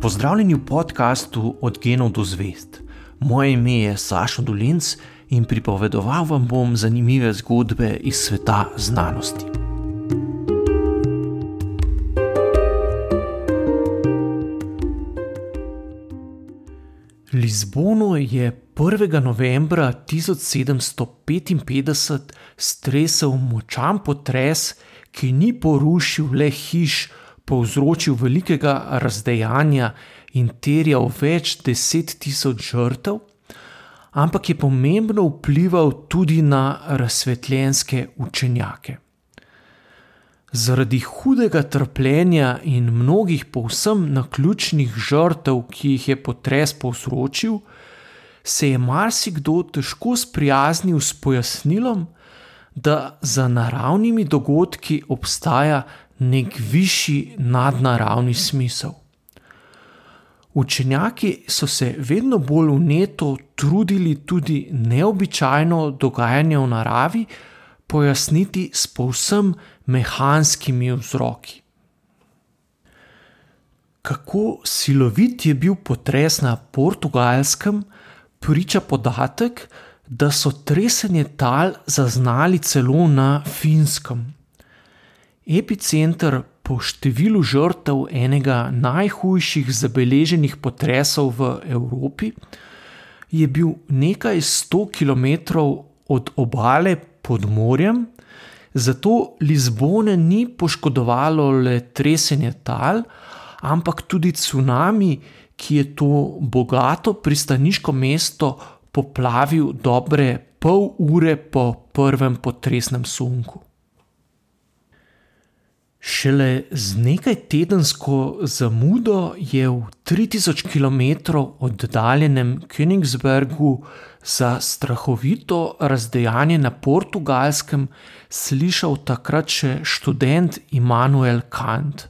Pozdravljeni v podkastu Od genov do zvest. Moje ime je Sašo Dolinc in pripovedoval vam bom zanimive zgodbe iz sveta znanosti. Lizbono je 1. novembra 1755 stresel močan potres, ki ni porušil le hiš, povzročil velikega razdejanja in terjal več deset tisoč žrtev, ampak je pomembno vplival tudi na razsvetljenske učenjake. Zaradi hudega trpljenja in mnogih povsem naključnih žrtev, ki jih je potres povzročil, se je marsikdo težko sprijaznil s pojasnilom, da za naravnimi dogodki obstaja nek višji nadnaravni smisel. Učenjaki so se vedno bolj uneto trudili tudi neobičajno dogajanje v naravi pojasniti s povsem mehanskimi vzroki. Kako silovit je bil potres na portugalskem, priča podatek, da so tresenje tal zaznali celo na finskem. Epicenter po številu žrtev enega najhujših zabeleženih potresov v Evropi je bil nekaj sto km od obale pod morjem, zato Lizbone ni poškodovalo le tresenje tal, ampak tudi tsunami, ki je to bogato pristaniško mesto poplavil dobre pol ure po prvem potresnem sunku. Šele z nekaj tedensko zamudo je v 3000 km oddaljenem Königsbergu za strahovito razdejanje na portugalskem slišal takrat še študent Immanuel Kant.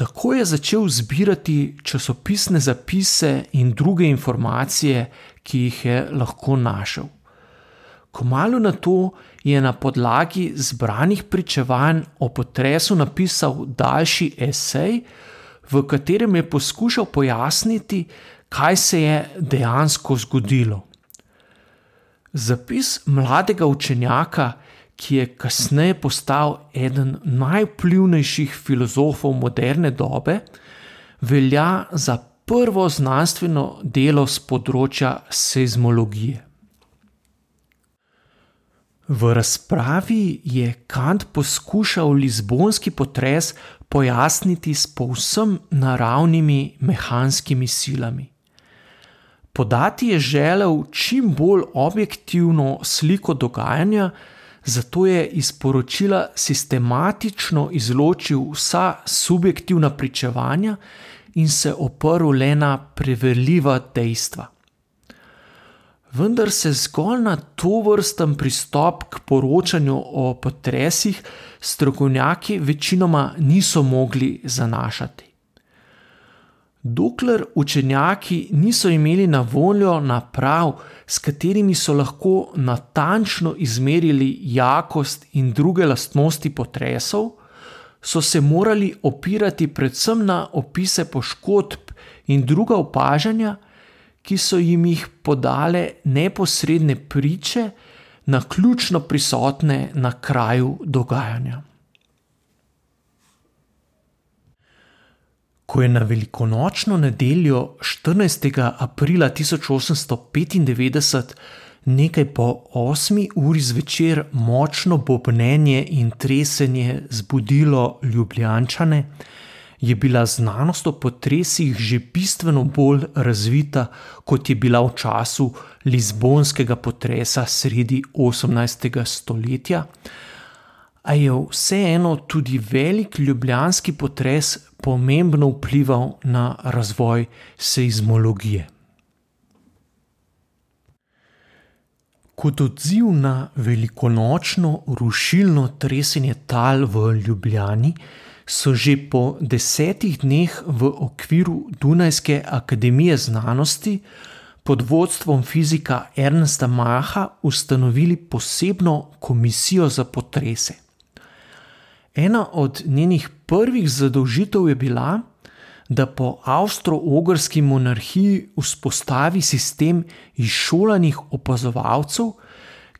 Tako je začel zbirati časopisne zapise in druge informacije, ki jih je lahko našel. Kmalo na to je na podlagi zbranih pričevanj o potresu napisal daljši esej, v katerem je poskušal pojasniti, kaj se je dejansko zgodilo. Zapis mladega učenjaka, ki je kasneje postal eden najvplivnejših filozofov moderne dobe, velja za prvo znanstveno delo z področja seizmologije. V razpravi je Kant poskušal lizbonski potres pojasniti s povsem naravnimi mehanskimi silami. Podati je želel čim bolj objektivno sliko dogajanja, zato je iz poročila sistematično izločil vsa subjektivna pričevanja in se oprl le na preverljiva dejstva vendar se zgolj na to vrsten pristop k poročanju o potresih strokovnjaki večinoma niso mogli zanašati. Dokler učenjaki niso imeli na voljo naprav, s katerimi so lahko natančno izmerili jakost in druge lastnosti potresov, so se morali opirati predvsem na opise poškodb in druga opažanja, ki so jim jih podale neposredne priče, na ključno prisotne na kraju dogajanja. Ko je na velikonočno nedeljo 14. aprila 1895 nekaj po 8. uri zvečer močno bobnenje in tresenje zbudilo ljubljančane, je bila znanost o potresih že bistveno bolj razvita, kot je bila v času Lizbonskega potresa sredi 18. stoletja, a je vseeno tudi velik ljubljanski potres pomembno vplival na razvoj seizmologije. Kot odziv na velikonočno rušilno tresenje tal v Ljubljani, so že po desetih dneh v okviru Dunajske akademije znanosti pod vodstvom fizika Ernsta Maha ustanovili posebno komisijo za potrese. Ena od njenih prvih zadolžitev je bila, da po avstro-ogrski monarhiji vzpostavi sistem izšolanih opazovalcev,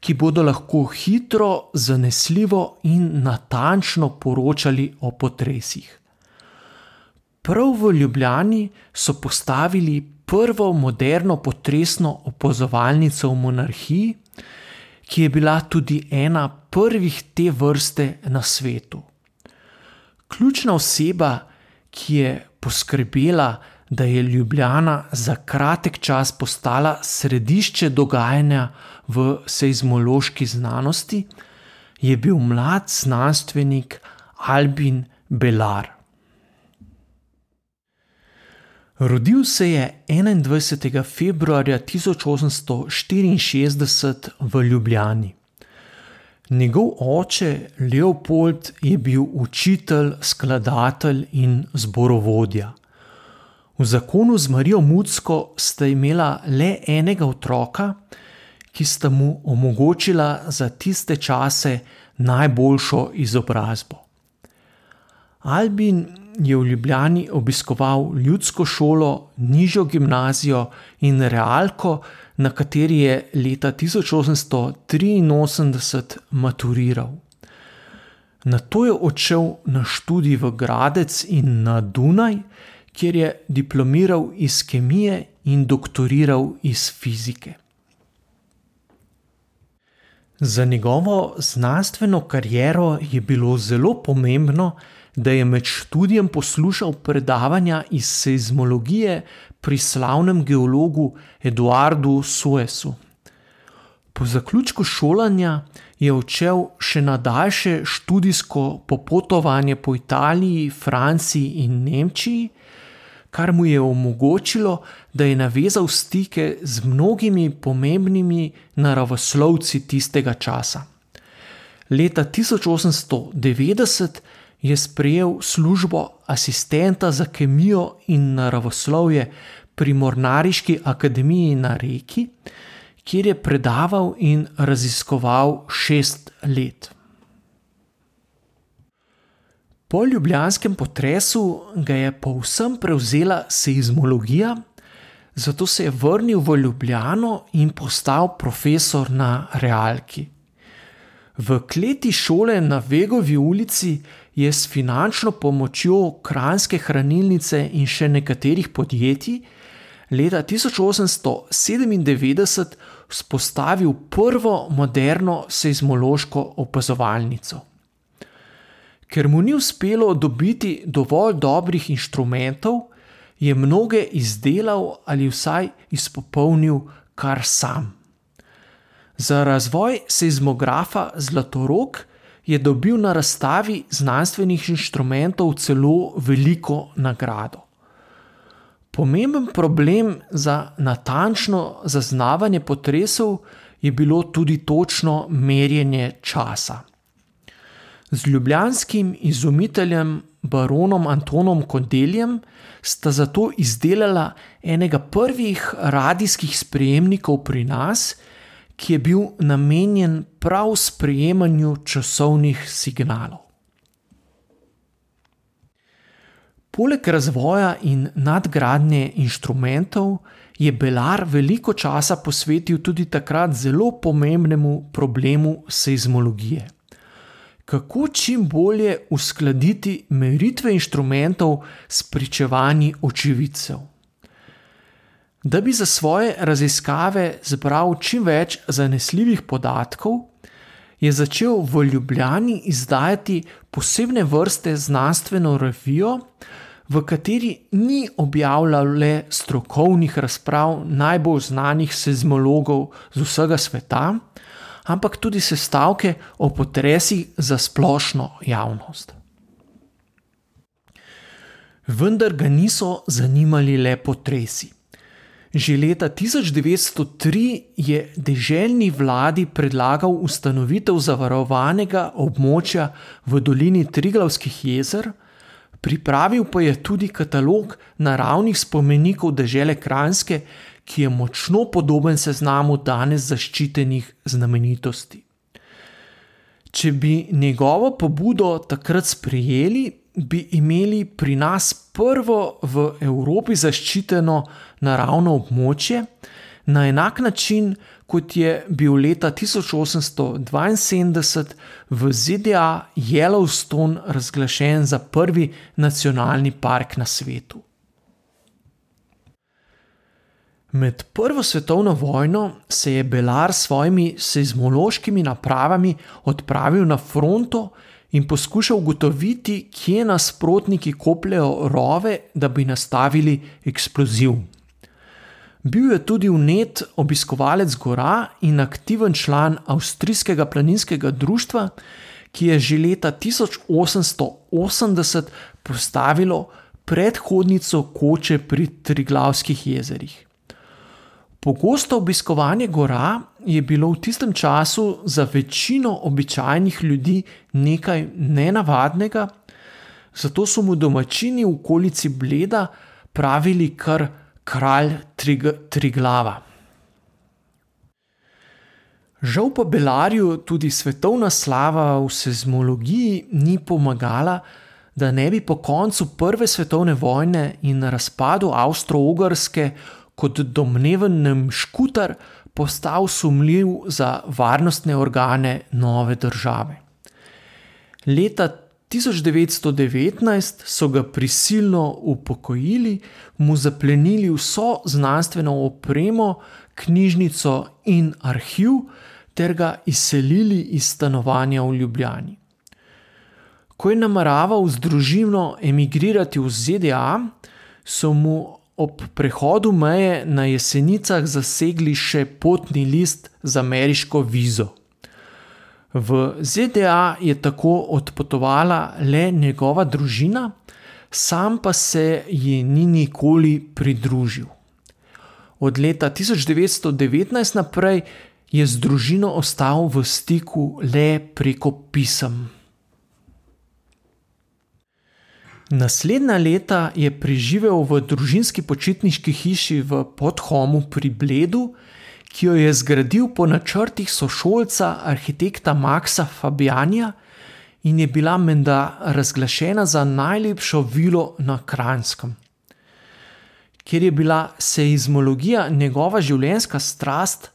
ki bodo lahko hitro, zanesljivo in natančno poročali o potresih. Prav v Ljubljani so postavili prvo moderno potresno opazovalnico v monarhiji, ki je bila tudi ena prvih te vrste na svetu. Ključna oseba, ki je poskrbela, da je Ljubljana za kratek čas postala središče dogajanja v seizmološki znanosti, je bil mlad znanstvenik Albin Belar. Rodil se je 21. februarja 1864 v Ljubljani. Njegov oče Leopold je bil učitelj, skladatelj in zborovodja. V zakonu z Marijo Mudsko sta imela le enega otroka, ki sta mu omogočila za tiste čase najboljšo izobrazbo. Albin je v Ljubljani obiskoval ljudsko šolo, nižjo gimnazijo in realko, na kateri je leta 1883 maturiral. Na to je odšel na študij v Gradec in na Dunaj, kjer je diplomiral iz kemije in doktoriral iz fizike. Za njegovo znanstveno kariero je bilo zelo pomembno, da je med študijem poslušal predavanja iz seizmologije pri slavnem geologu Eduardu Suesu. Po zaključku šolanja je odšel še na daljše študijsko popotovanje po Italiji, Franciji in Nemčiji, kar mu je omogočilo, da je navezal stike z mnogimi pomembnimi naravoslovci tistega časa. Leta 1890 je sprejel službo asistenta za kemijo in naravoslovje pri Mornariški akademiji na Reki, kjer je predaval in raziskoval šest let. Po ljubljanskem potresu ga je povsem prevzela seizmologija, zato se je vrnil v Ljubljano in postal profesor na realki. V kleti šole na Vegovi ulici je s finančno pomočjo Kranske hranilnice in še nekaterih podjetij leta 1897 vzpostavil prvo moderno seizmološko opazovalnico. Ker mu ni uspelo dobiti dovolj dobrih inštrumentov, je mnoge izdelal ali vsaj izpopolnil kar sam. Za razvoj seizmografa Zlatorog je dobil na razstavi znanstvenih inštrumentov celo veliko nagrado. Pomemben problem za natančno zaznavanje potresov je bilo tudi točno merjenje časa. Z ljubljanskim izumiteljem baronom Antonom Kondeljem sta zato izdelala enega prvih radijskih sprejemnikov pri nas, ki je bil namenjen prav sprejemanju časovnih signalov. Poleg razvoja in nadgradnje inštrumentov je Belar veliko časa posvetil tudi takrat zelo pomembnemu problemu seizmologije kako čim bolje uskladiti meritve inštrumentov s pričevanji očividcev. Da bi za svoje raziskave zbral čim več zanesljivih podatkov, je začel v Ljubljani izdajati posebne vrste znanstveno revijo, v kateri ni objavljal le strokovnih razprav najbolj znanih seizmologov z vsega sveta, ampak tudi sestavke o potresih za splošno javnost. Vendar ga niso zanimali le potresi. Že leta 1903 je deželni vladi predlagal ustanovitev zavarovanega območja v dolini Triglavskih jezer, pripravil pa je tudi katalog naravnih spomenikov dežele Kranske, ki je močno podoben seznamu danes zaščitenih znamenitosti. Če bi njegovo pobudo takrat sprejeli, bi imeli pri nas prvo v Evropi zaščiteno naravno območje, na enak način, kot je bil leta 1872 v ZDA Yellowstone razglašen za prvi nacionalni park na svetu. Med Prvo svetovno vojno se je Belar s svojimi seizmološkimi napravami odpravil na fronto in poskušal ugotoviti, kje nasprotniki kopljajo rove, da bi nastavili eksploziv. Bil je tudi unet obiskovalec gora in aktiven član avstrijskega planinskega društva, ki je že leta 1880 postavilo predhodnico koče pri Triglavskih jezerih. Pogosto obiskovanje gora je bilo v tistem času za večino običajnih ljudi nekaj nenavadnega, zato so mu domačini v okolici Bleda pravili kar kralj trig Triglava. Žal pa Belarju tudi svetovna slava v seizmologiji ni pomagala, da ne bi po koncu Prve svetovne vojne in razpadu Avstro-Ogrske kot domneven škutar postal sumljiv za varnostne organe nove države. Leta 1919 so ga prisilno upokojili, mu zaplenili vso znanstveno opremo, knjižnico in arhiv, ter ga izselili iz stanovanja v Ljubljani. Ko je nameraval z družino emigrirati v ZDA, so mu ob prehodu meje na jesenicah zasegli še potni list z ameriško vizo. V ZDA je tako odpotovala le njegova družina, sam pa se ji ni nikoli pridružil. Od leta 1919 naprej je z družino ostal v stiku le preko pisem. Naslednja leta je preživel v družinski počitniški hiši v Podhomu pri Bledu, ki jo je zgradil po načrtih sošolca arhitekta Maxa Fabianja in je bila menda razglašena za najlepšo vilo na Kranjskem. Ker je bila seizmologija njegova življenjska strast,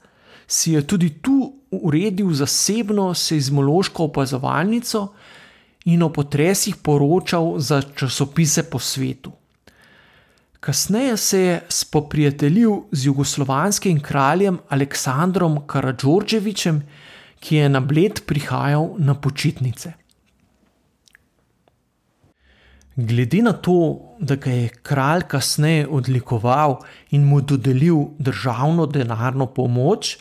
si je tudi tu uredil zasebno seizmološko opazovalnico in o potresih poročal za časopise po svetu. Kasneje se je spoprijateljil z jugoslovanskim kraljem Aleksandrom Karadžorđevičem, ki je na Bled prihajal na počitnice. Glede na to, da ga je kralj kasneje odlikoval in mu dodelil državno denarno pomoč,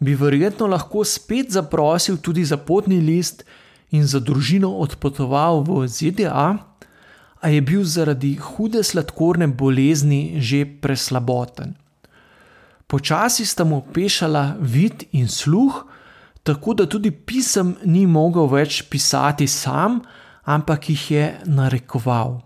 bi verjetno lahko spet zaprosil tudi za potni list in za družino odpotoval v ZDA, a je bil zaradi hude sladkorne bolezni že preslaboten. Počasi sta mu pešala vid in sluh, tako da tudi pisem ni mogel več pisati sam, ampak jih je narekoval.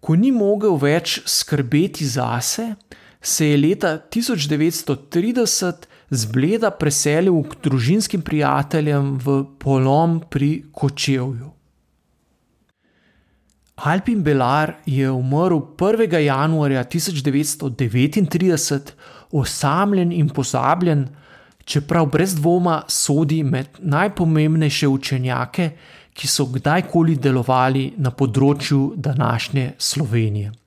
Ko ni mogel več skrbeti zase, se je leta 1930 z Bleda preselil k družinskim prijateljem v Polom pri Kočevju. Alpin Belar je umrl 1. januarja 1939, osamljen in pozabljen, čeprav brez dvoma sodi med najpomembnejše učenjake, ki so kdajkoli delovali na področju današnje Slovenije.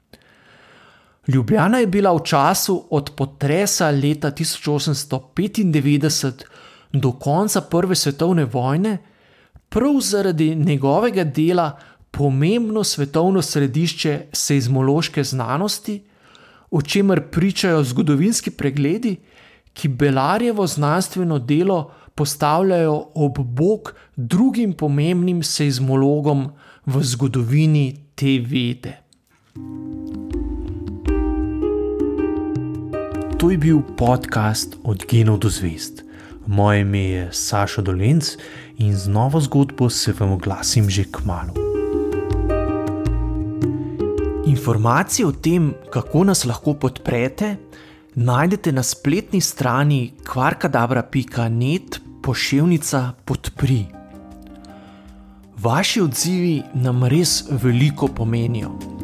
Ljubljana je bila v času od potresa leta 1895 do konca Prve svetovne vojne prav zaradi njegovega dela pomembno svetovno središče seizmološke znanosti, o čemer pričajo zgodovinski pregledi, ki Belarjevo znanstveno delo postavljajo ob bok drugim pomembnim seizmologom v zgodovini te vede. To je bil podcast Od genov do zvest. Moje ime je Saša Dolence in z novo zgodbo se vam oglasim že k malu. Informacije o tem, kako nas lahko podprete, najdete na spletni strani kvarkadabra.net pošiljka podpri. Vaši odzivi nam res veliko pomenijo.